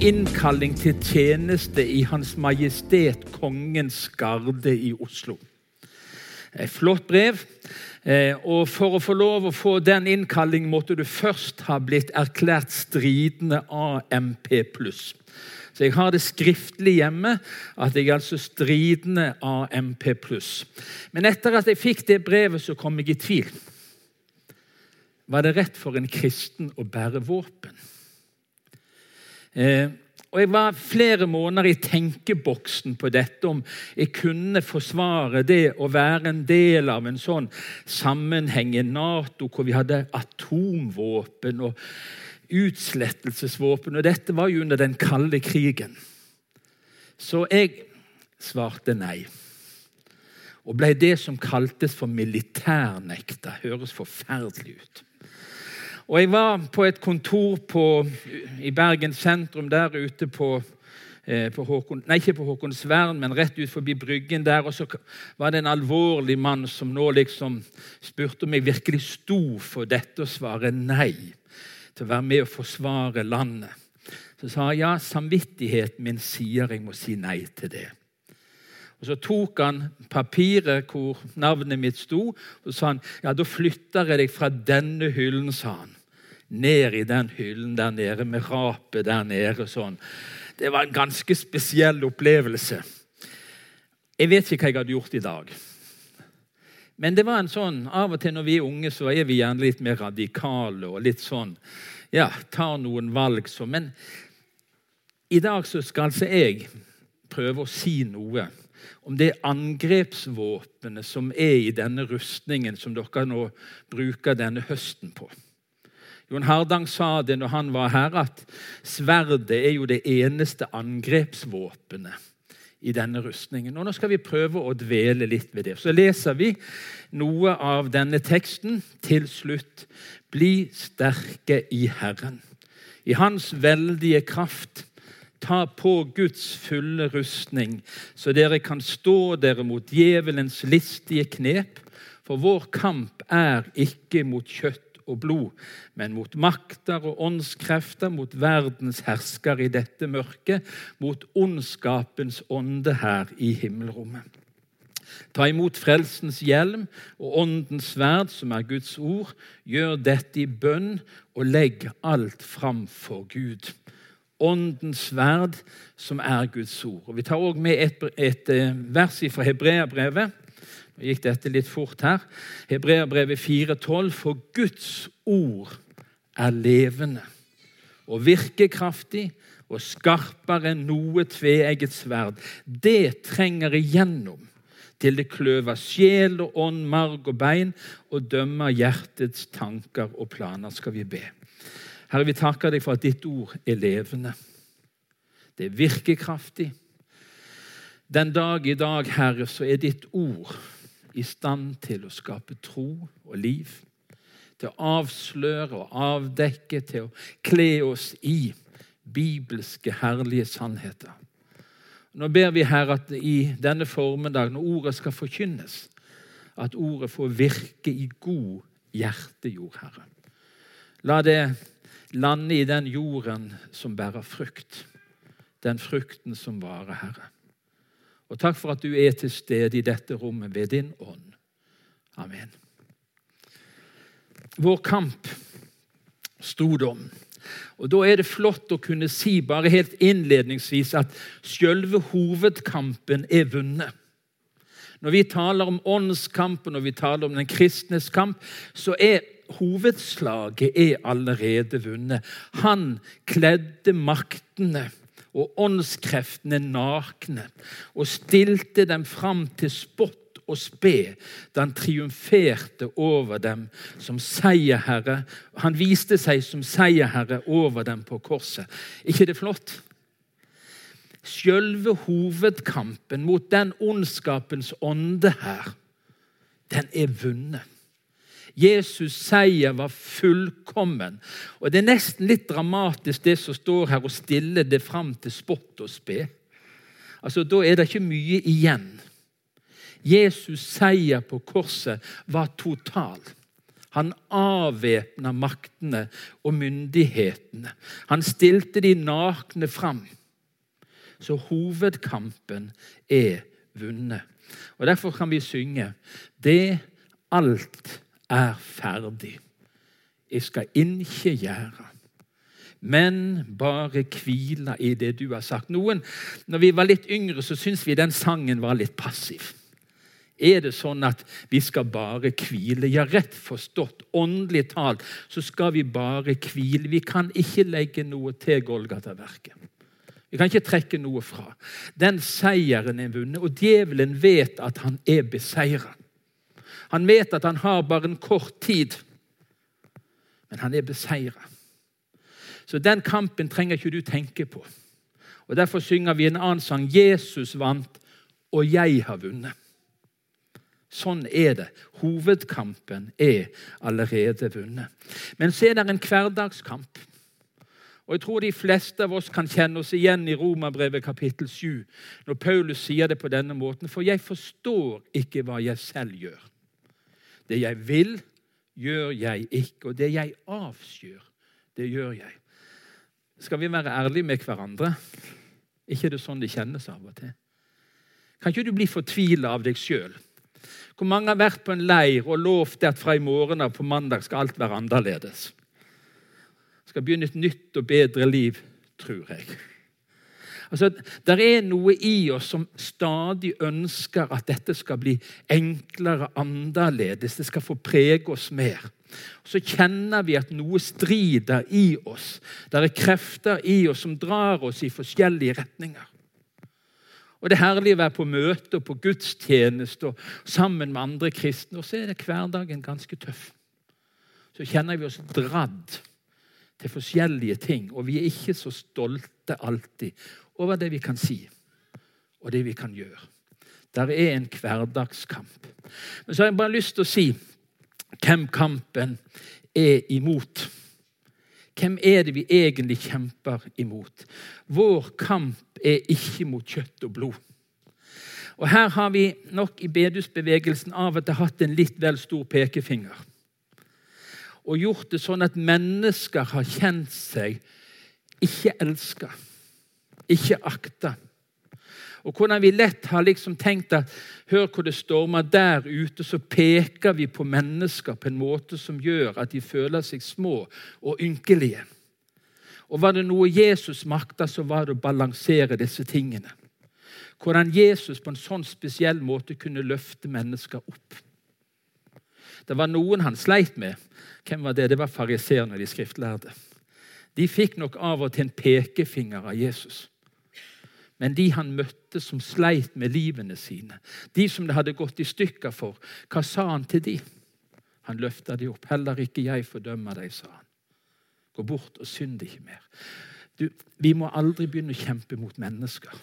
innkalling til tjeneste i Hans Majestet Kongens Garde i Oslo. Et flott brev. Eh, og For å få lov å få den innkalling måtte du først ha blitt erklært stridende AMP+. Så jeg har det skriftlig hjemme at jeg er altså stridende AMP+. Men etter at jeg fikk det brevet, så kom jeg i tvil. Var det rett for en kristen å bære våpen? Eh, og Jeg var flere måneder i tenkeboksen på dette, om jeg kunne forsvare det å være en del av en sånn sammenheng i Nato hvor vi hadde atomvåpen og utslettelsesvåpen. Og dette var jo under den kalde krigen. Så jeg svarte nei. Og ble det som kaltes for militærnekta. Høres forferdelig ut. Og Jeg var på et kontor på, i Bergen sentrum, der ute på, eh, på Håkon, nei, ikke på Håkonsvern, men rett ut forbi Bryggen der. Og så var det en alvorlig mann som nå liksom spurte om jeg virkelig sto for dette, og svare nei til å være med og forsvare landet. Så sa jeg ja, samvittigheten min sier jeg må si nei til det. Og Så tok han papiret hvor navnet mitt sto, og sa han, ja, da flytter jeg deg fra denne hyllen, sa han ned i den hyllen der nede med rapet der nede. sånn. Det var en ganske spesiell opplevelse. Jeg vet ikke hva jeg hadde gjort i dag. Men det var en sånn, av og til når vi er unge, så er vi gjerne litt mer radikale og litt sånn Ja, tar noen valg så. Men i dag så skal altså jeg prøve å si noe om det angrepsvåpenet som er i denne rustningen som dere nå bruker denne høsten på. Jon Hardang sa det når han var her, at sverdet er jo det eneste angrepsvåpenet i denne rustningen. Og Nå skal vi prøve å dvele litt ved det. Så leser vi noe av denne teksten til slutt. Bli sterke i Herren. I Hans veldige kraft. Ta på Guds fulle rustning, så dere kan stå dere mot djevelens listige knep. For vår kamp er ikke mot kjøtt og blod, men mot makter og åndskrefter, mot verdens hersker i dette mørket, mot ondskapens ånde her i himmelrommet. Ta imot frelsens hjelm og åndens sverd, som er Guds ord. Gjør dette i bønn, og legg alt fram for Gud. Åndens sverd, som er Guds ord. Og Vi tar også med et, et eh, vers fra Hebreabrevet gikk dette litt fort her. Hebreabrevet 4,12.: For Guds ord er levende og virkekraftig og skarpere enn noe tveegget sverd. Det trenger igjennom til det kløver sjel og ånd, marg og bein, og dømmer hjertets tanker og planer, skal vi be. Herre, vi takker deg for at ditt ord er levende. Det er virkekraftig. Den dag i dag, Herre, så er ditt ord i stand til å skape tro og liv. Til å avsløre og avdekke, til å kle oss i bibelske, herlige sannheter. Nå ber vi her at i denne formiddag, når ordet skal forkynnes, at ordet får virke i god hjertejord, Herre. La det lande i den jorden som bærer frukt, den frukten som varer, Herre. Og takk for at du er til stede i dette rommet ved din ånd. Amen. Vår kamp sto om. Og Da er det flott å kunne si bare helt innledningsvis at selve hovedkampen er vunnet. Når vi taler om åndskampen og vi taler om den kristnes kamp, så er hovedslaget er allerede vunnet. Han kledde maktene og åndskreftene nakne og stilte dem fram til spott og spe da han triumferte over dem som seierherre. Han viste seg som seierherre over dem på korset. ikke det flott? Selve hovedkampen mot den ondskapens ånde her, den er vunnet. Jesus' seier var fullkommen. Og Det er nesten litt dramatisk, det som står her, og stille det fram til spott og spe. Altså, Da er det ikke mye igjen. Jesus' seier på korset var total. Han avvæpna maktene og myndighetene. Han stilte de nakne fram. Så hovedkampen er vunnet. Og Derfor kan vi synge Det alt er ferdig. Jeg skal ikke gjøre men bare hvile i det du har sagt. Noen, når vi var litt yngre, så syntes vi den sangen var litt passiv. Er det sånn at vi skal bare hvile? Ja, rett forstått, åndelig talt, så skal vi bare hvile. Vi kan ikke legge noe til Golgata-verket. Vi kan ikke trekke noe fra. Den seieren er vunnet, og djevelen vet at han er beseira. Han vet at han har bare en kort tid, men han er beseira. Så den kampen trenger ikke du tenke på. Og Derfor synger vi en annen sang. Jesus vant, og jeg har vunnet. Sånn er det. Hovedkampen er allerede vunnet. Men så er det en hverdagskamp. Og Jeg tror de fleste av oss kan kjenne oss igjen i Romerbrevet kapittel 7, når Paulus sier det på denne måten. For jeg forstår ikke hva jeg selv gjør. Det jeg vil, gjør jeg ikke. Og det jeg avskyr, det gjør jeg. Skal vi være ærlige med hverandre? ikke er det sånn det kjennes av og til? Kan ikke du bli fortvila av deg sjøl? Hvor mange har vært på en leir og lovt at fra i morgen av på mandag skal alt være annerledes? Skal begynne et nytt og bedre liv, tror jeg. Altså, Det er noe i oss som stadig ønsker at dette skal bli enklere, annerledes. Det skal få prege oss mer. Så kjenner vi at noe strider i oss. Det er krefter i oss som drar oss i forskjellige retninger. Og Det er herlig å være på møte og på gudstjeneste og sammen med andre kristne. Og så er det hverdagen ganske tøff. Så kjenner vi oss dradd til forskjellige ting. Og vi er ikke så stolte alltid over det vi kan si og det vi kan gjøre. Der er en hverdagskamp. Men så har jeg bare lyst til å si hvem kampen er imot. Hvem er det vi egentlig kjemper imot? Vår kamp er ikke mot kjøtt og blod. Og Her har vi nok i bedusbevegelsen av og til hatt en litt vel stor pekefinger. Og gjort det sånn at mennesker har kjent seg ikke elska, ikke akta og hvordan vi lett har liksom tenkt at hør hvor det stormer der ute, så peker vi på mennesker på en måte som gjør at de føler seg små og ynkelige. Og Var det noe Jesus makta, så var det å balansere disse tingene. Hvordan Jesus på en sånn spesiell måte kunne løfte mennesker opp. Det var noen han sleit med. Hvem var det? Det var fariseerne, de skriftlærde. De fikk nok av og til en pekefinger av Jesus. Men de han møtte som sleit med livene sine, de som det hadde gått i stykker for, hva sa han til de? Han løfta de opp. 'Heller ikke jeg fordømmer deg', sa han. Gå bort og synd ikke mer. Du, vi må aldri begynne å kjempe mot mennesker.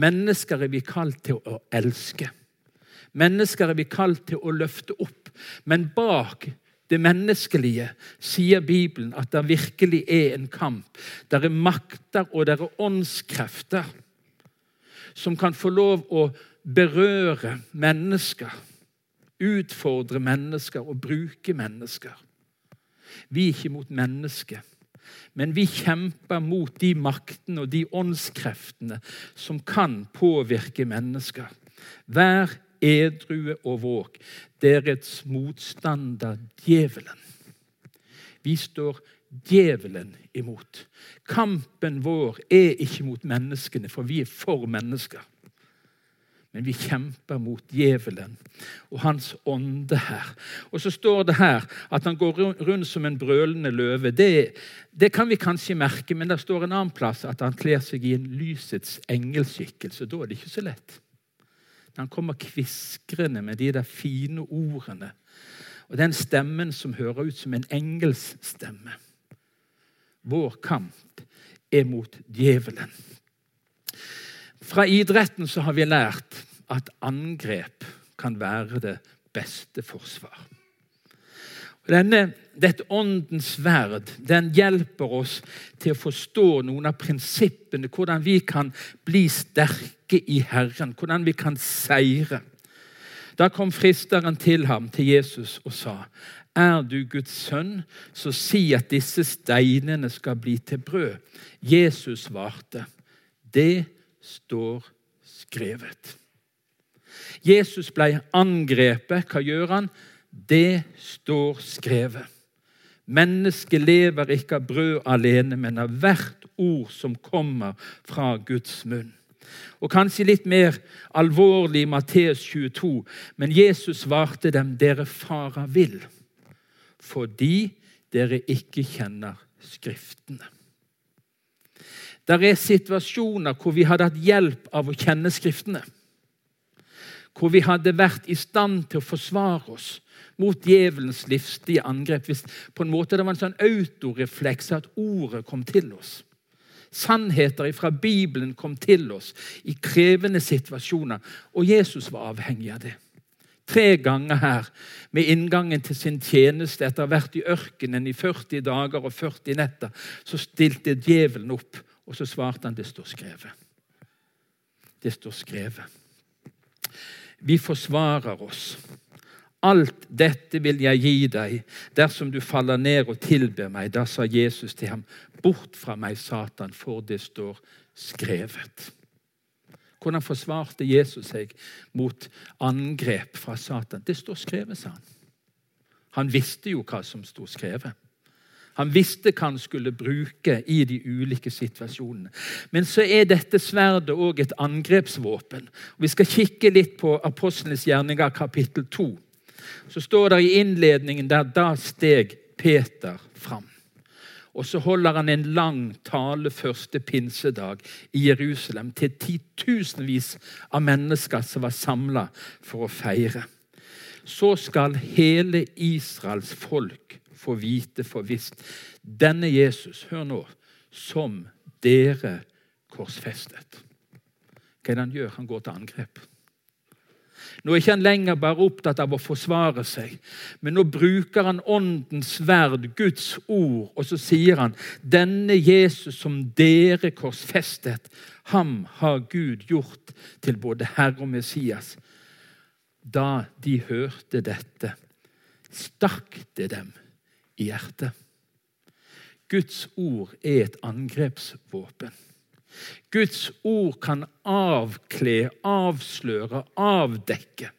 Mennesker er vi kalt til å elske. Mennesker er vi kalt til å løfte opp. Men bak det menneskelige, sier Bibelen at det virkelig er en kamp. Det er makter og det er åndskrefter som kan få lov å berøre mennesker, utfordre mennesker og bruke mennesker. Vi er ikke mot mennesket, men vi kjemper mot de maktene og de åndskreftene som kan påvirke mennesker. Vær edrue og våk. Deres motstander djevelen. Vi står djevelen imot. Kampen vår er ikke mot menneskene, for vi er for mennesker. Men vi kjemper mot djevelen og hans ånde her. Og så står det her at han går rundt som en brølende løve. Det, det kan vi kanskje merke, men det står en annen plass at han kler seg i en lysets engelskikkelse. Da er det ikke så lett. Han kommer kviskrende med de der fine ordene. Og den stemmen som hører ut som en engels stemme. Vår kamp er mot djevelen. Fra idretten så har vi lært at angrep kan være det beste forsvar. Denne, dette åndens verd den hjelper oss til å forstå noen av prinsippene, hvordan vi kan bli sterke i Herren, hvordan vi kan seire. Da kom fristeren til ham, til Jesus, og sa, Er du Guds sønn, så si at disse steinene skal bli til brød. Jesus svarte, Det står skrevet. Jesus ble angrepet. Hva gjør han? Det står skrevet. Mennesket lever ikke av brød alene, men av hvert ord som kommer fra Guds munn. Og kanskje litt mer alvorlig i Matteus 22, men Jesus svarte dem, dere farer vill, fordi dere ikke kjenner Skriftene. Der er situasjoner hvor vi hadde hatt hjelp av å kjenne Skriftene. Hvor vi hadde vært i stand til å forsvare oss mot djevelens livstige angrep. Hvis på en måte det var en sånn autorefleks at ordet kom til oss. Sannheter fra Bibelen kom til oss i krevende situasjoner, og Jesus var avhengig av det. Tre ganger her, med inngangen til sin tjeneste etter å ha vært i ørkenen i 40 dager og 40 netter, så stilte djevelen opp, og så svarte han det står skrevet. Det står skrevet. Vi forsvarer oss. Alt dette vil jeg gi deg dersom du faller ned og tilber meg. Da sa Jesus til ham, bort fra meg, Satan, for det står skrevet. Hvordan forsvarte Jesus seg mot angrep fra Satan? Det står skrevet, sa han. Han visste jo hva som sto skrevet. Han visste hva han skulle bruke i de ulike situasjonene. Men så er dette sverdet òg et angrepsvåpen. Vi skal kikke litt på Apostlenes gjerninger kapittel 2 så står det i innledningen der da steg Peter fram. Og så holder han en lang tale første pinsedag i Jerusalem til titusenvis av mennesker som var samla for å feire. Så skal hele Israels folk få vite for visst denne Jesus, hør nå, som dere korsfestet. Hva er det han gjør? Han går til angrep. Nå er ikke han lenger bare opptatt av å forsvare seg, men nå bruker han åndens sverd, Guds ord, og så sier han denne Jesus som dere korsfestet, ham har Gud gjort til både Herre og Messias. Da de hørte dette, stakk det dem i hjertet. Guds ord er et angrepsvåpen. Guds ord kan avkle, avsløre, avdekke.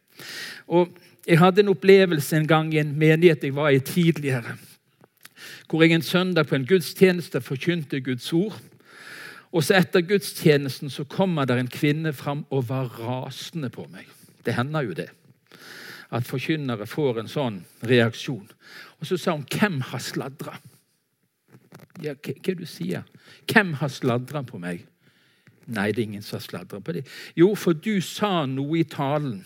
Og Jeg hadde en opplevelse en gang i en menighet jeg var i tidligere, hvor jeg en søndag på en gudstjeneste forkynte Guds ord. Og så Etter gudstjenesten så kommer der en kvinne fram og var rasende på meg. Det hender jo det. At forkynnere får en sånn reaksjon. Og så sa hun 'Hvem har sladra?' Ja, hva, hva du sier Hvem har sladra på meg? Nei, det er ingen som har sladra på deg. Jo, for du sa noe i talen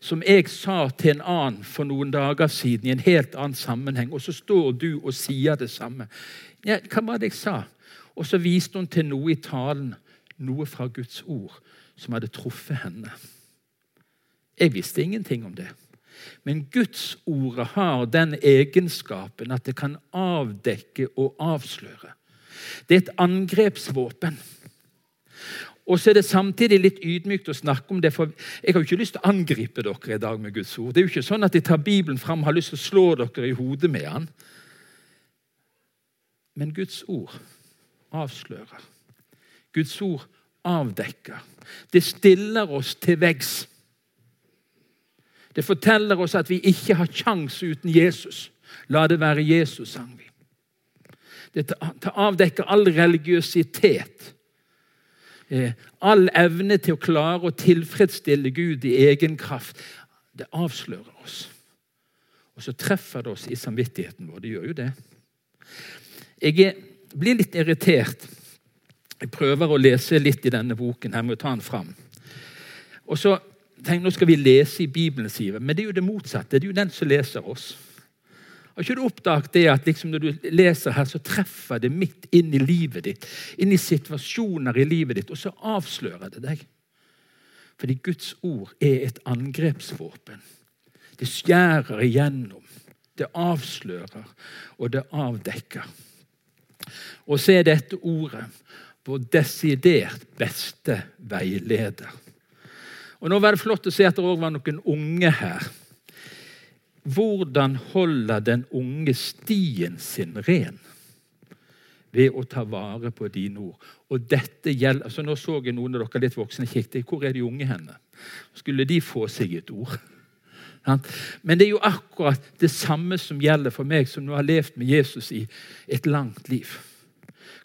som jeg sa til en annen for noen dager siden i en helt annen sammenheng, og så står du og sier det samme. Ja, hva var det jeg sa? Og så viste hun til noe i talen, noe fra Guds ord, som hadde truffet henne. Jeg visste ingenting om det. Men Guds ordet har den egenskapen at det kan avdekke og avsløre. Det er et angrepsvåpen. Og så er det samtidig litt ydmykt å snakke om det, for jeg har jo ikke lyst til å angripe dere i dag med Guds ord. Det er jo ikke sånn at jeg tar Bibelen fram og har lyst til å slå dere i hodet med den. Men Guds ord avslører. Guds ord avdekker. Det stiller oss til veggs. Det forteller oss at vi ikke har kjangs uten Jesus. La det være Jesus, sang vi. Det avdekker all religiøsitet. Eh, all evne til å klare å tilfredsstille Gud i egen kraft. Det avslører oss. Og så treffer det oss i samvittigheten vår. Det gjør jo det. Jeg blir litt irritert. Jeg prøver å lese litt i denne boken. Jeg må ta den fram. Og så Tenk, Nå skal vi lese i Bibelen, sier vi. men det er jo det motsatte. Det er jo den som leser oss. Har ikke du oppdaget det at liksom når du leser her, så treffer det midt inn i livet ditt? Inn i situasjoner i livet ditt, og så avslører det deg? Fordi Guds ord er et angrepsvåpen. Det skjærer igjennom. Det avslører, og det avdekker. Og så er dette ordet vår desidert beste veileder. Og Nå var det flott å se at det òg var noen unge her. Hvordan holder den unge stien sin ren? Ved å ta vare på dine ord. Og dette gjelder, altså Nå så jeg noen av dere litt voksne kikket. Hvor er de unge henne? Skulle de få seg et ord? Men det er jo akkurat det samme som gjelder for meg, som nå har levd med Jesus i et langt liv.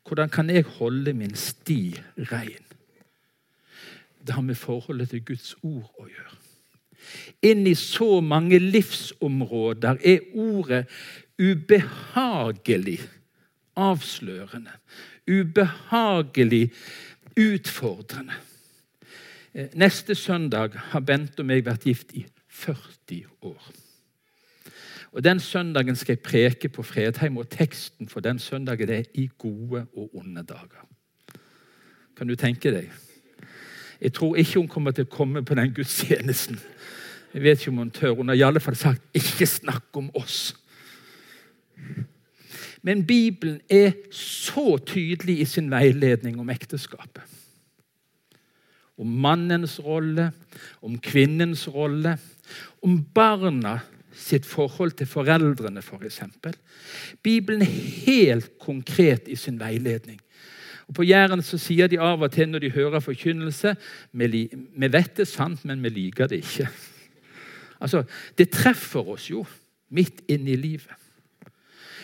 Hvordan kan jeg holde min sti rein? Det har med forholdet til Guds ord å gjøre. Inn i så mange livsområder er ordet ubehagelig avslørende. Ubehagelig utfordrende. Eh, neste søndag har Bent og meg vært gift i 40 år. Og Den søndagen skal jeg preke på Fredheim, og teksten for den søndagen er 'I gode og onde dager'. Kan du tenke deg? Jeg tror ikke hun kommer til å komme på den gudstjenesten. Jeg vet ikke om Hun tør. Hun har i alle fall sagt 'ikke snakk om oss'. Men Bibelen er så tydelig i sin veiledning om ekteskapet. Om mannens rolle, om kvinnens rolle, om barna sitt forhold til foreldrene, f.eks. For eksempel. Bibelen er helt konkret i sin veiledning. Og På Jæren så sier de av og til når de hører forkynnelse vi, vet det er sant, men vi liker det ikke. Altså, Det treffer oss jo midt inne i livet.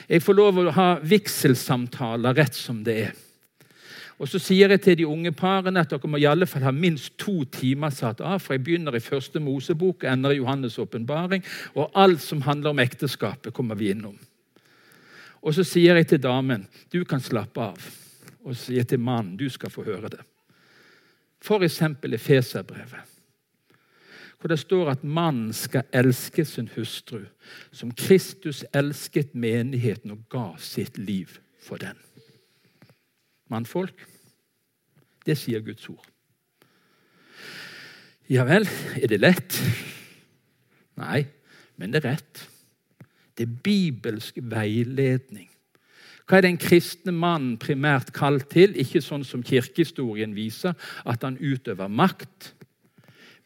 Jeg får lov å ha vigselsamtaler rett som det er. Og Så sier jeg til de unge parene at dere må i alle fall ha minst to timer satt av. For jeg begynner i første Mosebok ender i Johannes' åpenbaring. Og alt som handler om ekteskapet, kommer vi innom. Og så sier jeg til damen du kan slappe av. Og sier til mannen du skal få høre det. F.eks. Efeserbrevet hvor det står at mannen skal elske sin hustru som Kristus elsket menigheten og ga sitt liv for den. Mannfolk, det sier Guds ord. Ja vel, er det lett? Nei, men det er rett. Det er bibelsk veiledning. Hva er den kristne mannen primært kalt til? Ikke sånn som kirkehistorien viser, at han utøver makt,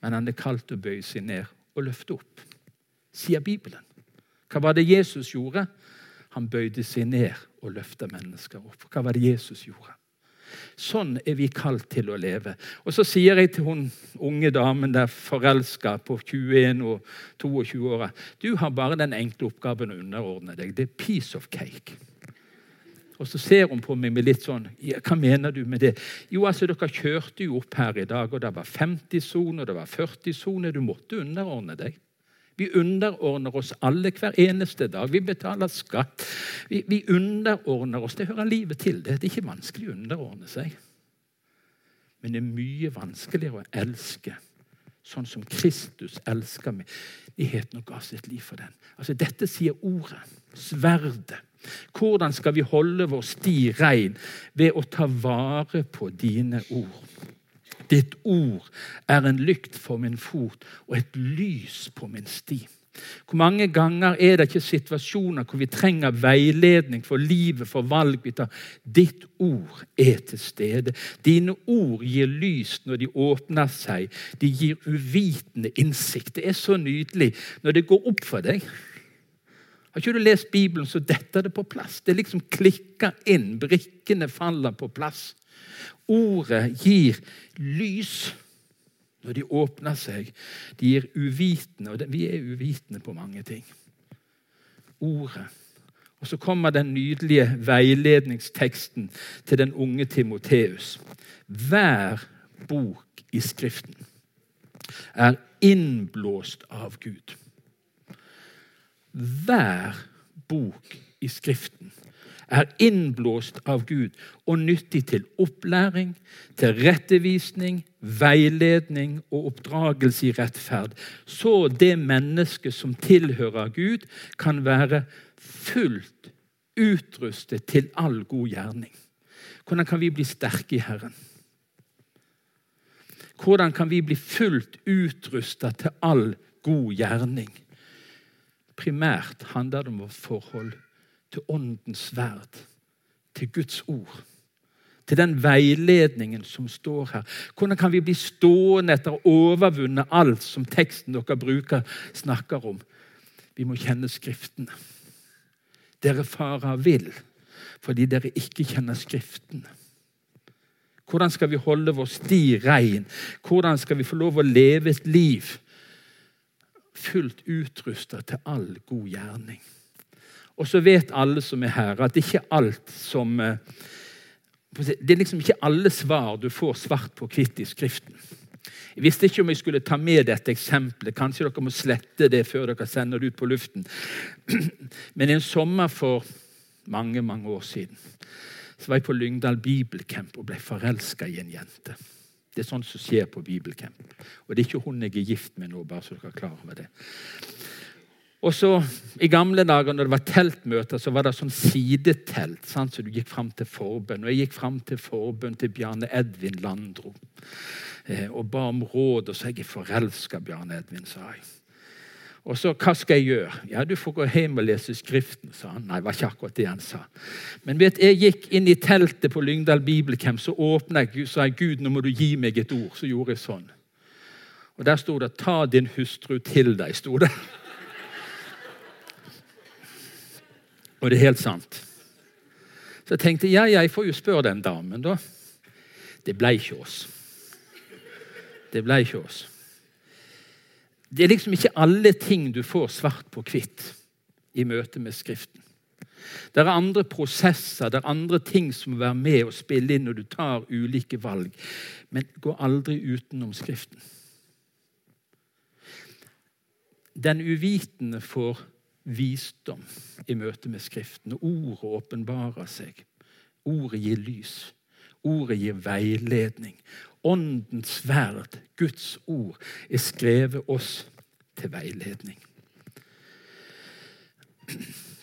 men han er kalt til å bøye seg ned og løfte opp, sier Bibelen. Hva var det Jesus gjorde? Han bøyde seg ned og løfta mennesker opp. Hva var det Jesus gjorde? Sånn er vi kalt til å leve. Og Så sier jeg til hun unge damen der forelska på 21 og 22 år Du har bare den enkle oppgaven å underordne deg. Det er piece of cake. Og Så ser hun på meg med litt sånn ja, Hva mener du med det? Jo, altså, Dere kjørte jo opp her i dag, og det var 50-sone og det var 40-sone. Du måtte underordne deg. Vi underordner oss alle hver eneste dag. Vi betaler skatt. Vi, vi underordner oss. Det hører livet til. Det er ikke vanskelig å underordne seg. Men det er mye vanskeligere å elske sånn som Kristus elsker menigheten og ga sitt liv for den. Altså, Dette sier ordet. Sverdet. Hvordan skal vi holde vår sti rein? Ved å ta vare på dine ord. Ditt ord er en lykt for min fot og et lys på min sti. Hvor mange ganger er det ikke situasjoner hvor vi trenger veiledning for livet, for valg vi tar? Ditt ord er til stede. Dine ord gir lys når de åpner seg. De gir uvitende innsikt. Det er så nydelig når det går opp for deg. Har ikke du lest Bibelen, så detter det på plass. Det liksom klikker inn. Brikkene faller på plass. Ordet gir lys når de åpner seg. De gir uvitende, og vi er uvitende på mange ting. Ordet. Og så kommer den nydelige veiledningsteksten til den unge Timoteus. Hver bok i Skriften er innblåst av Gud. Hver bok i Skriften er innblåst av Gud og nyttig til opplæring, til rettevisning, veiledning og oppdragelse i rettferd, så det mennesket som tilhører Gud, kan være fullt utrustet til all god gjerning. Hvordan kan vi bli sterke i Herren? Hvordan kan vi bli fullt utrustet til all god gjerning? Primært handler det om vårt forhold til Åndens sverd, til Guds ord. til den veiledningen som står her. Hvordan kan vi bli stående etter å overvunne alt som teksten dere bruker, snakker om? Vi må kjenne Skriftene. Dere farer vill fordi dere ikke kjenner Skriftene. Hvordan skal vi holde vår sti rein? Hvordan skal vi få lov å leve et liv fullt utrusta til all god gjerning? Og så vet alle som er her, at det ikke alt som eh, Det er liksom ikke alle svar du får svart på hvitt i Skriften. Jeg visste ikke om jeg skulle ta med dette eksempelet. Kanskje dere må slette det før dere sender det ut på luften. Men en sommer for mange, mange år siden så var jeg på Lyngdal bibelcamp og ble forelska i en jente. Det er sånt som skjer på bibelcamp. Og det er ikke hun jeg er gift med nå, bare så dere er klar over det. Og så, I gamle dager når det var teltmøter, så var det sånn sidetelt. Sant? Så du gikk fram til forbønn. Og jeg gikk fram til forbønn til Bjarne Edvin Landro eh, og ba om råd. Og så er jeg forelska, Bjarne Edvin, sa jeg. Og så, hva skal jeg gjøre? Ja, du får gå hjem og lese Skriften, sa han. Nei, det var ikke akkurat det han sa. Men vet, jeg gikk inn i teltet på Lyngdal bibelcamp, så åpna jeg og sa jeg, Gud, nå må du gi meg et ord. Så gjorde jeg sånn. Og der sto det 'ta din hustru til deg'. Sto det. Og det er helt sant. Så jeg tenkte ja, jeg får jo spørre den damen, da. Det ble ikke oss. Det ble ikke oss. Det er liksom ikke alle ting du får svart på hvitt i møte med Skriften. Det er andre prosesser, det er andre ting som må være med og spille inn når du tar ulike valg. Men gå aldri utenom Skriften. Den uvitende får visdom i møte med Skriften. Ordet åpenbarer seg. Ordet gir lys. Ordet gir veiledning. Åndens sverd, Guds ord, er skrevet oss til veiledning.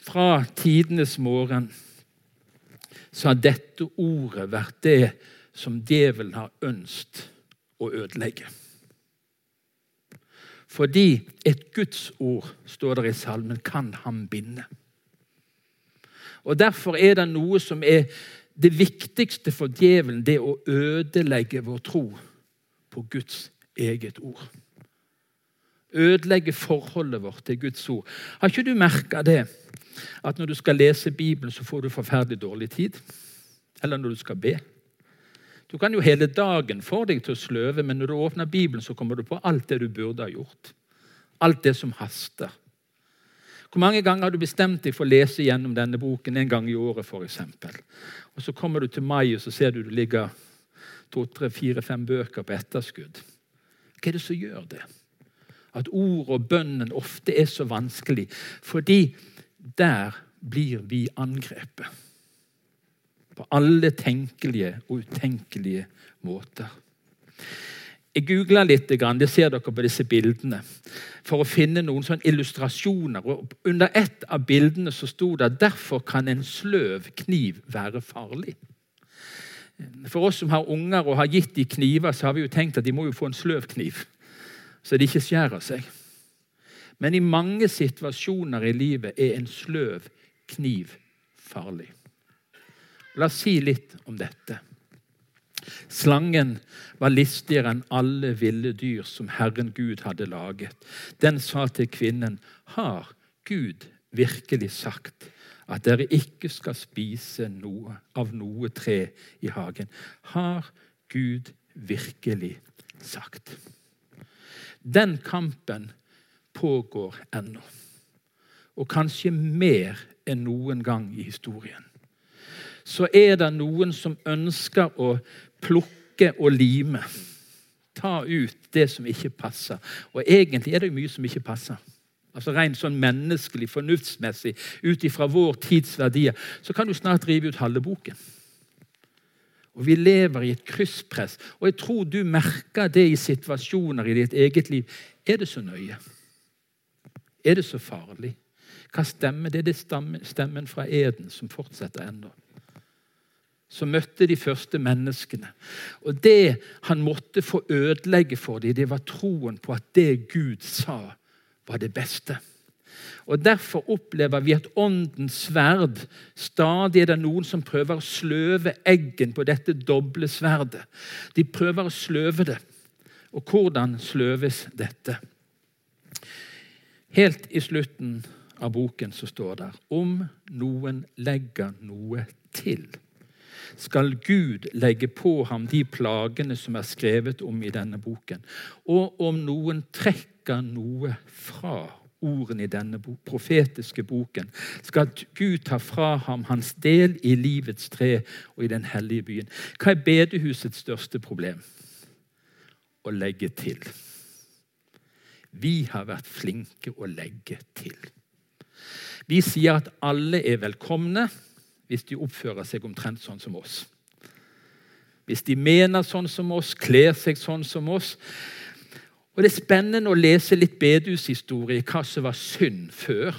Fra tidenes morgen så har dette ordet vært det som djevelen har ønsket å ødelegge. Fordi et Guds ord, står der i salmen, kan ham binde. Og Derfor er det noe som er det viktigste for djevelen det å ødelegge vår tro på Guds eget ord. Ødelegge forholdet vårt til Guds ord. Har ikke du merka det? At når du skal lese Bibelen, så får du forferdelig dårlig tid? Eller når du skal be? Du kan jo hele dagen få deg til å sløve, men når du åpner Bibelen, så kommer du på alt det du burde ha gjort. Alt det som haster. Hvor mange ganger har du bestemt deg for å lese gjennom denne boken en gang i året? Eksempel? og Så kommer du til mai, og så ser du det ligger to, tre, fire, fem bøker på etterskudd. Hva er det som gjør det? At ord og bønnen ofte er så vanskelig. Fordi der blir vi angrepet. På alle tenkelige og utenkelige måter. Jeg googla litt, det ser dere på disse bildene, for å finne noen sånne illustrasjoner. Og under ett av bildene så sto det derfor kan en sløv kniv være farlig. For oss som har unger og har gitt de kniver, så har vi jo tenkt at de må jo få en sløv kniv, så de ikke skjærer seg. Men i mange situasjoner i livet er en sløv kniv farlig. La oss si litt om dette. Slangen var listigere enn alle ville dyr som Herren Gud hadde laget. Den sa til kvinnen, har Gud virkelig sagt at dere ikke skal spise noe av noe tre i hagen? Har Gud virkelig sagt? Den kampen pågår ennå. Og kanskje mer enn noen gang i historien så er det noen som ønsker å plukke og lime. Ta ut det som ikke passer. Og egentlig er det mye som ikke passer. Altså Rent sånn menneskelig, fornuftsmessig, ut ifra vår tids verdier, så kan du snart rive ut halve boken. Og Vi lever i et krysspress, og jeg tror du merker det i situasjoner i ditt eget liv. Er det så nøye? Er det så farlig? Hva stemmer? Det er stemmen fra eden som fortsetter ennå som møtte de første menneskene. Og Det han måtte få ødelegge for dem, det var troen på at det Gud sa, var det beste. Og Derfor opplever vi at åndens sverd Stadig er det noen som prøver å sløve eggen på dette doble sverdet. De prøver å sløve det. Og hvordan sløves dette? Helt i slutten av boken så står det om noen legger noe til skal Gud legge på ham de plagene som er skrevet om i denne boken. Og om noen trekker noe fra ordene i denne profetiske boken, skal Gud ta fra ham hans del i livets tre og i den hellige byen. Hva er bedehusets største problem? Å legge til. Vi har vært flinke å legge til. Vi sier at alle er velkomne hvis de oppfører seg omtrent sånn som oss. Hvis de mener sånn som oss, kler seg sånn som oss, og Det er spennende å lese litt bedehushistorie, hva som var synd før.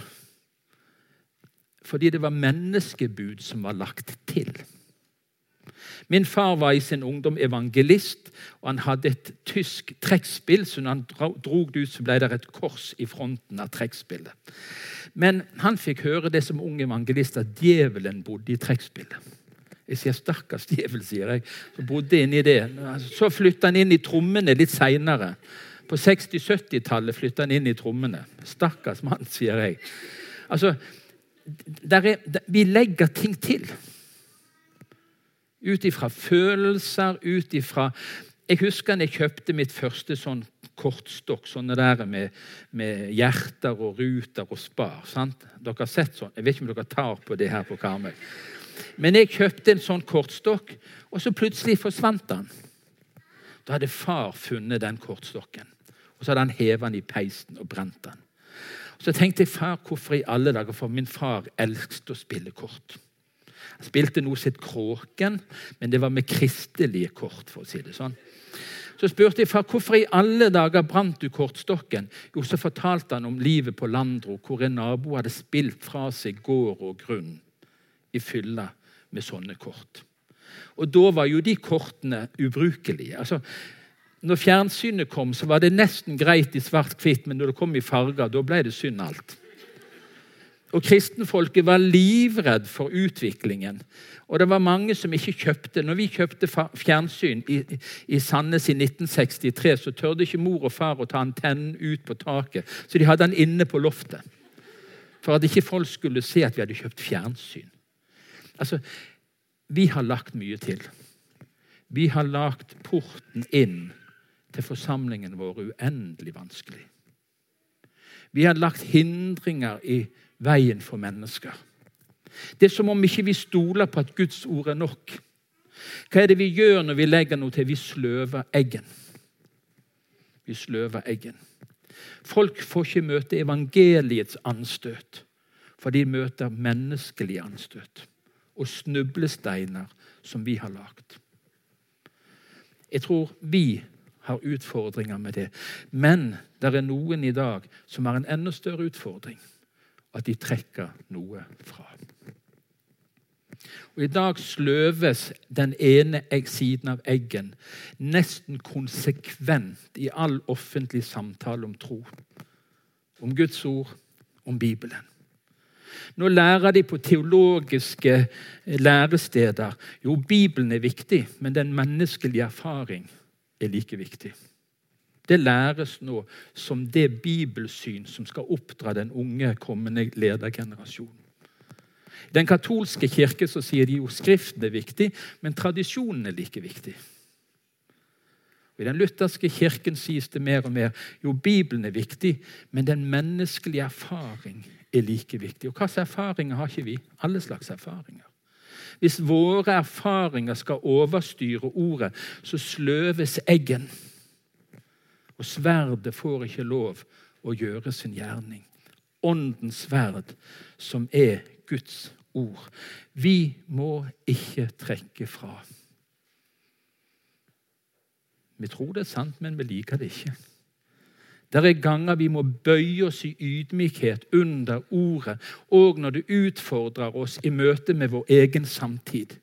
Fordi det var menneskebud som var lagt til. Min far var i sin ungdom evangelist, og han hadde et tysk trekkspill. Så når han drog det ut, så ble det et kors i fronten av trekkspillet. Men han fikk høre det som ung evangelist, at djevelen bodde i trekkspillet. Jeg sier 'stakkars djevel', sier jeg. Så bodde inni det. Så flytta han inn i trommene litt seinere. På 60-70-tallet flytta han inn i trommene. Stakkars mann, sier jeg. Altså, er, vi legger ting til. Ut ifra følelser, ut ifra Jeg husker da jeg kjøpte mitt første sånn kortstokk, sånne der med, med, hjerter og ruter og spar. sant? Dere har sett sånn. Jeg vet ikke om dere tar på det her på Karmøy. Men jeg kjøpte en sånn kortstokk, og så plutselig forsvant den. Da hadde far funnet den kortstokken. Og så hadde han hevet den i peisen og brent den. Så tenkte jeg far, hvorfor i alle dager? For min far elsket å spille kort. Spilte noe sitt Kråken, men det var med kristelige kort. for å si det sånn. Så spurte jeg far hvorfor i alle dager brant du kortstokken. Jo, så fortalte han om livet på Landro, hvor en nabo hadde spilt fra seg gård og grunn i fylla med sånne kort. Og da var jo de kortene ubrukelige. Altså, når fjernsynet kom, så var det nesten greit i svart-hvitt, men når det kom i farger, da ble det synd alt. Og Kristenfolket var livredd for utviklingen. Og det var mange som ikke kjøpte. Når vi kjøpte fjernsyn i, i Sandnes i 1963, så tørde ikke mor og far å ta antennen ut på taket, så de hadde den inne på loftet. For at ikke folk skulle se at vi hadde kjøpt fjernsyn. Altså, Vi har lagt mye til. Vi har lagt porten inn til forsamlingen vår uendelig vanskelig. Vi har lagt hindringer i veien for mennesker. Det er som om ikke vi stoler på at Guds ord er nok. Hva er det vi gjør når vi legger noe til? Vi sløver eggen. Vi sløver eggen. Folk får ikke møte evangeliets anstøt, for de møter menneskelige anstøt og snublesteiner som vi har lagd. Jeg tror vi har utfordringer med det. Men det er noen i dag som har en enda større utfordring. At de trekker noe fra. Og I dag sløves den ene siden av eggen nesten konsekvent i all offentlig samtale om tro. Om Guds ord, om Bibelen. Nå lærer de på teologiske læresteder jo Bibelen er viktig, men den menneskelige erfaring er like viktig. Det læres nå som det bibelsyn som skal oppdra den unge, kommende ledergenerasjonen. I den katolske kirke så sier de jo Skriften er viktig, men tradisjonen er like viktig. I den lutherske kirken sies det mer og mer jo Bibelen er viktig, men den menneskelige erfaring er like viktig. Og Hvilke erfaringer har ikke vi? Alle slags erfaringer. Hvis våre erfaringer skal overstyre ordet, så sløves eggen. Og sverdet får ikke lov å gjøre sin gjerning. Åndens sverd, som er Guds ord. Vi må ikke trekke fra. Vi tror det er sant, men vi liker det ikke. Det er ganger vi må bøye oss i ydmykhet under ordet, og når det utfordrer oss i møte med vår egen samtid.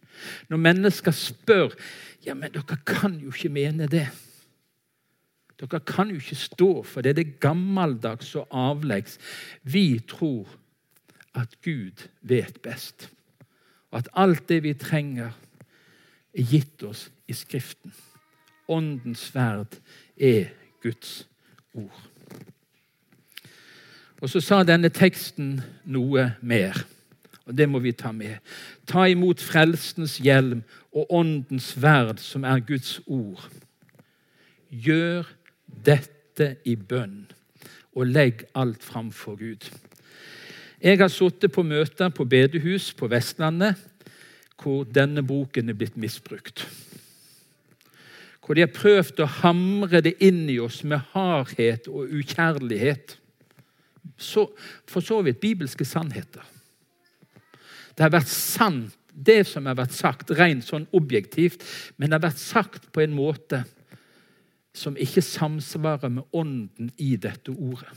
Når mennesker spør ja, men dere kan jo ikke mene det. Dere kan jo ikke stå for det. Det er gammeldags og avleggs. Vi tror at Gud vet best, og at alt det vi trenger, er gitt oss i Skriften. Åndens sverd er Guds ord. Og Så sa denne teksten noe mer, og det må vi ta med. Ta imot frelsens hjelm og åndens sverd, som er Guds ord. Gjør dette i bønn, og legg alt framfor Gud. Jeg har sittet på møter på bedehus på Vestlandet hvor denne boken er blitt misbrukt. Hvor de har prøvd å hamre det inn i oss med hardhet og ukjærlighet. Så, for så vidt bibelske sannheter. Det har vært sant, det som har vært sagt, rent sånn objektivt, men det har vært sagt på en måte som ikke samsvarer med ånden i dette ordet.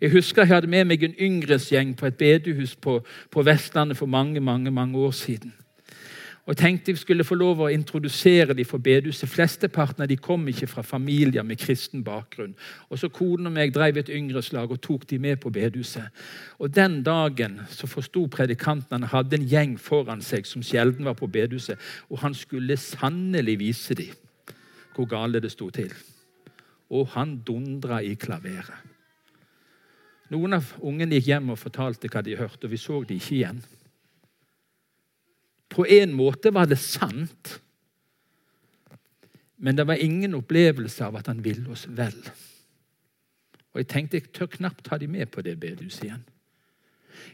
Jeg husker jeg hadde med meg en yngresgjeng på et bedehus på, på, Vestlandet for mange mange, mange år siden. Og tenkte jeg skulle få lov å introdusere dem for bedehuset. Flesteparten av de kom ikke fra familier med kristen bakgrunn. Og så Konen og meg drev et yngreslag og tok de med på bedehuset. Og Den dagen så forsto predikanten han hadde en gjeng foran seg som sjelden var på bedehuset, og han skulle sannelig vise dem hvor gale det sto til. Og han dundra i klaveret. Noen av ungene gikk hjem og fortalte hva de hørte, og vi så de ikke igjen. På en måte var det sant, men det var ingen opplevelse av at han ville oss vel. Og Jeg tenkte jeg tør knapt ta de med på det bedehuset igjen.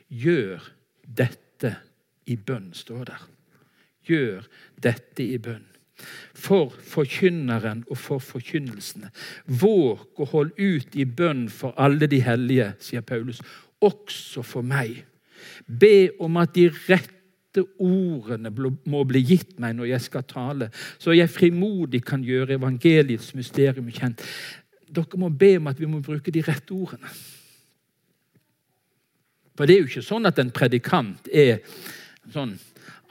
Gjør dette i bønn, står der. Gjør dette i bønn for forkynneren og for forkynnelsene. Våg å holde ut i bønn for alle de hellige, sier Paulus, også for meg. Be om at de rette ordene må bli gitt meg når jeg skal tale, så jeg frimodig kan gjøre evangeliets mysterium kjent. Dere må be om at vi må bruke de rette ordene. For det er jo ikke sånn at en predikant er sånn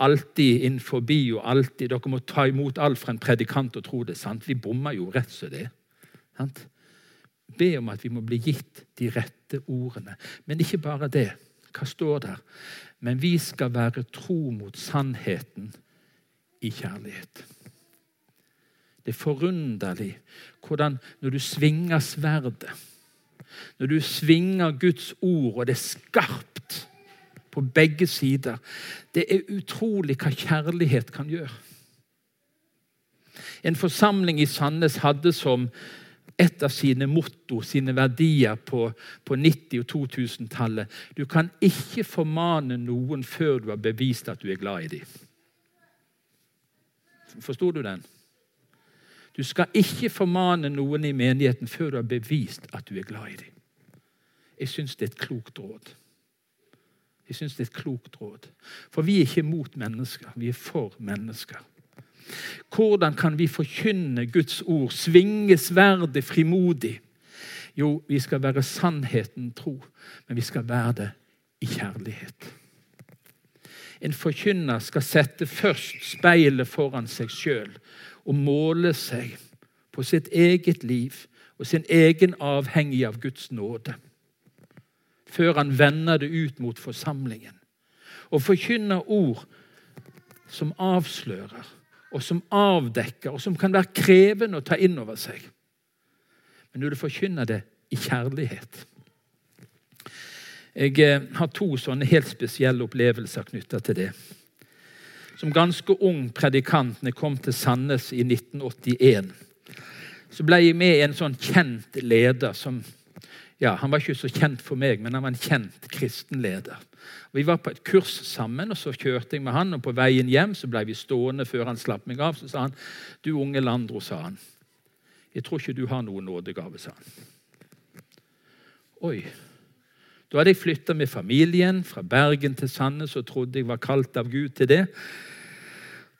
alltid inn forbi og alltid Dere må ta imot alt fra en predikant og tro det. sant? Vi bommer jo rett som det. Sant? Be om at vi må bli gitt de rette ordene. Men ikke bare det. Hva står der? Men vi skal være tro mot sannheten i kjærlighet. Det er forunderlig hvordan når du svinger sverdet, når du svinger Guds ord, og det er skarpt på begge sider. Det er utrolig hva kjærlighet kan gjøre. En forsamling i Sandnes hadde som et av sine motto, sine verdier på, på 90- og 2000-tallet Du kan ikke formane noen før du har bevist at du er glad i dem. Forsto du den? Du skal ikke formane noen i menigheten før du har bevist at du er glad i dem. Jeg syns det er et klokt råd. Jeg syns det er et klokt råd. For vi er ikke mot mennesker, vi er for mennesker. Hvordan kan vi forkynne Guds ord, svinge sverdet frimodig? Jo, vi skal være sannheten tro, men vi skal være det i kjærlighet. En forkynner skal sette først speilet foran seg sjøl og måle seg på sitt eget liv og sin egen avhengig av Guds nåde før han vender det ut mot forsamlingen. Og forkynner ord som avslører, og som avdekker, og som kan være krevende å ta inn over seg. Men når du forkynner det i kjærlighet Jeg eh, har to sånne helt spesielle opplevelser knytta til det. Som ganske ung predikant når jeg kom til Sandnes i 1981, så ble jeg med en sånn kjent leder som ja, Han var ikke så kjent for meg, men han var en kjent kristen leder. Vi var på et kurs sammen, og så kjørte jeg med han, og på veien hjem så ble vi stående før han slapp meg av. Så sa han, 'Du unge Landro', sa han. 'Jeg tror ikke du har noen nådegave', sa han. Oi. Da hadde jeg flytta med familien fra Bergen til Sandnes og trodde jeg var kalt av Gud til det.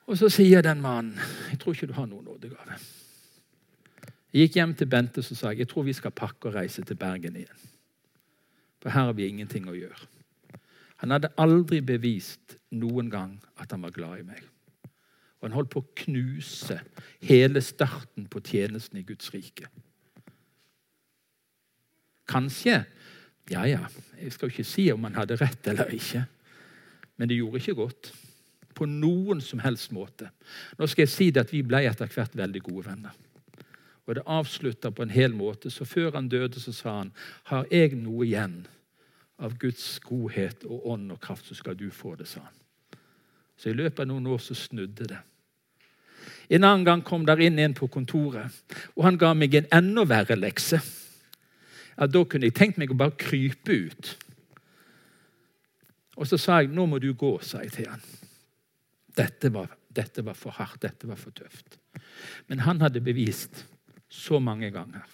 Og så sier den mannen, 'Jeg tror ikke du har noen nådegave'. Jeg gikk hjem til Bente og sa jeg tror vi skal pakke og reise til Bergen igjen. For her har vi ingenting å gjøre. Han hadde aldri bevist noen gang at han var glad i meg. Og han holdt på å knuse hele starten på tjenesten i Guds rike. Kanskje Ja, ja, jeg skal jo ikke si om han hadde rett eller ikke. Men det gjorde ikke godt. På noen som helst måte. Nå skal jeg si det at vi ble etter hvert veldig gode venner. Og det avslutta på en hel måte. Så før han døde, så sa han har jeg noe igjen av Guds godhet og ånd og kraft, så skal du få det, sa han. Så i løpet av noen år så snudde det. En annen gang kom der inn en på kontoret, og han ga meg en enda verre lekse. Ja, Da kunne jeg tenkt meg å bare krype ut. Og så sa jeg 'nå må du gå', sa jeg til han. Dette var, dette var for hardt, dette var for tøft. Men han hadde bevist så mange ganger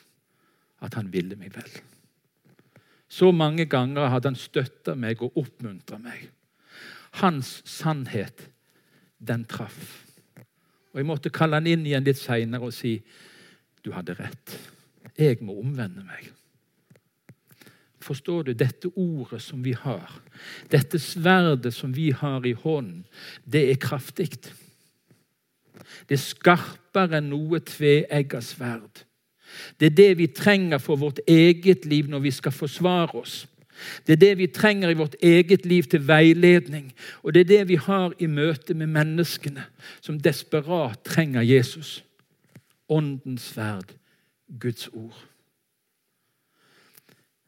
at han ville meg vel. Så mange ganger hadde han støtta meg og oppmuntra meg. Hans sannhet, den traff. Og Jeg måtte kalle han inn igjen litt seinere og si du hadde rett. Jeg må omvende meg. Forstår du? Dette ordet som vi har, dette sverdet som vi har i hånden, det er kraftig. Det er skarpere enn noe tveegga sverd. Det er det vi trenger for vårt eget liv når vi skal forsvare oss. Det er det vi trenger i vårt eget liv til veiledning. Og det er det vi har i møte med menneskene som desperat trenger Jesus. Åndens sverd, Guds ord.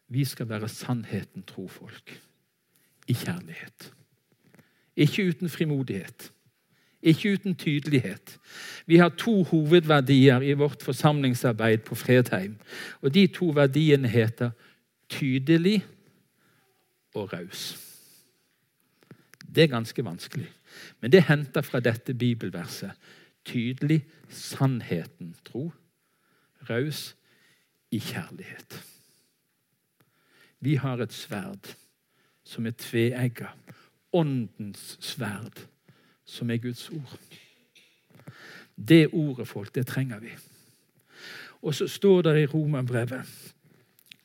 Vi skal være sannheten tro folk. I kjærlighet. Ikke uten frimodighet. Ikke uten tydelighet. Vi har to hovedverdier i vårt forsamlingsarbeid på Fredheim. Og De to verdiene heter tydelig og raus. Det er ganske vanskelig, men det henter fra dette bibelverset. Tydelig sannheten tro, raus i kjærlighet. Vi har et sverd som er tveegga. Åndens sverd, som er Guds ord. Det ordet, folk, det trenger vi. Og så står det i Romerbrevet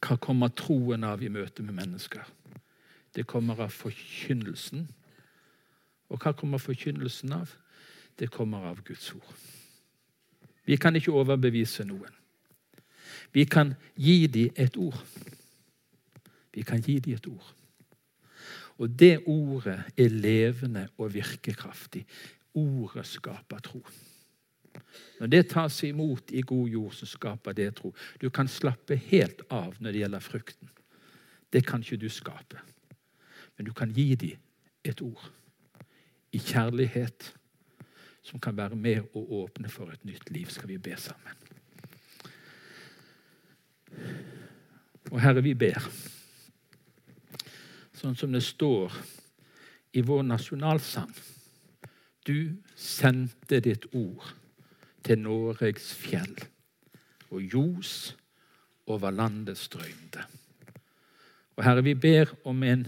hva kommer troen av i møte med mennesker? Det kommer av forkynnelsen. Og hva kommer forkynnelsen av? Det kommer av Guds ord. Vi kan ikke overbevise noen. Vi kan gi dem et ord. Vi kan gi dem et ord. Og det ordet er levende og virkekraftig. Ordet skaper tro. Når det tas imot i god jord, så skaper det tro. Du kan slappe helt av når det gjelder frukten. Det kan ikke du skape. Men du kan gi dem et ord i kjærlighet som kan være med og åpne for et nytt liv. Skal vi be sammen? Og Herre, vi ber sånn som det står i vår nasjonalsang. Du sendte ditt ord til Noregs fjell, og ljos over landet strømte. Og Herre, vi ber om en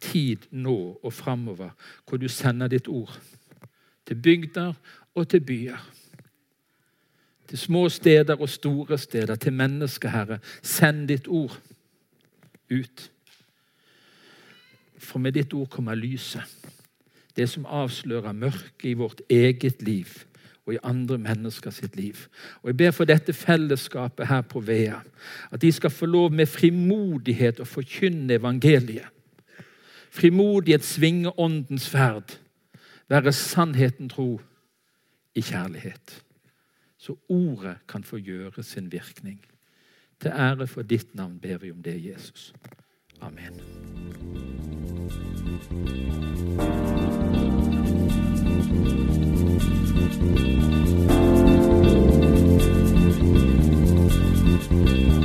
tid nå og framover hvor du sender ditt ord til bygder og til byer. Til små steder og store steder, til mennesker, Herre. Send ditt ord ut. For med ditt ord kommer lyset. Det som avslører mørket i vårt eget liv og i andre mennesker sitt liv. Og Jeg ber for dette fellesskapet her på Vea, at de skal få lov med frimodighet å forkynne evangeliet frimodighet svinge åndens ferd, være sannheten tro i kjærlighet. Så ordet kan få gjøre sin virkning. Til ære for ditt navn ber vi om det, Jesus. Amen. Thank you.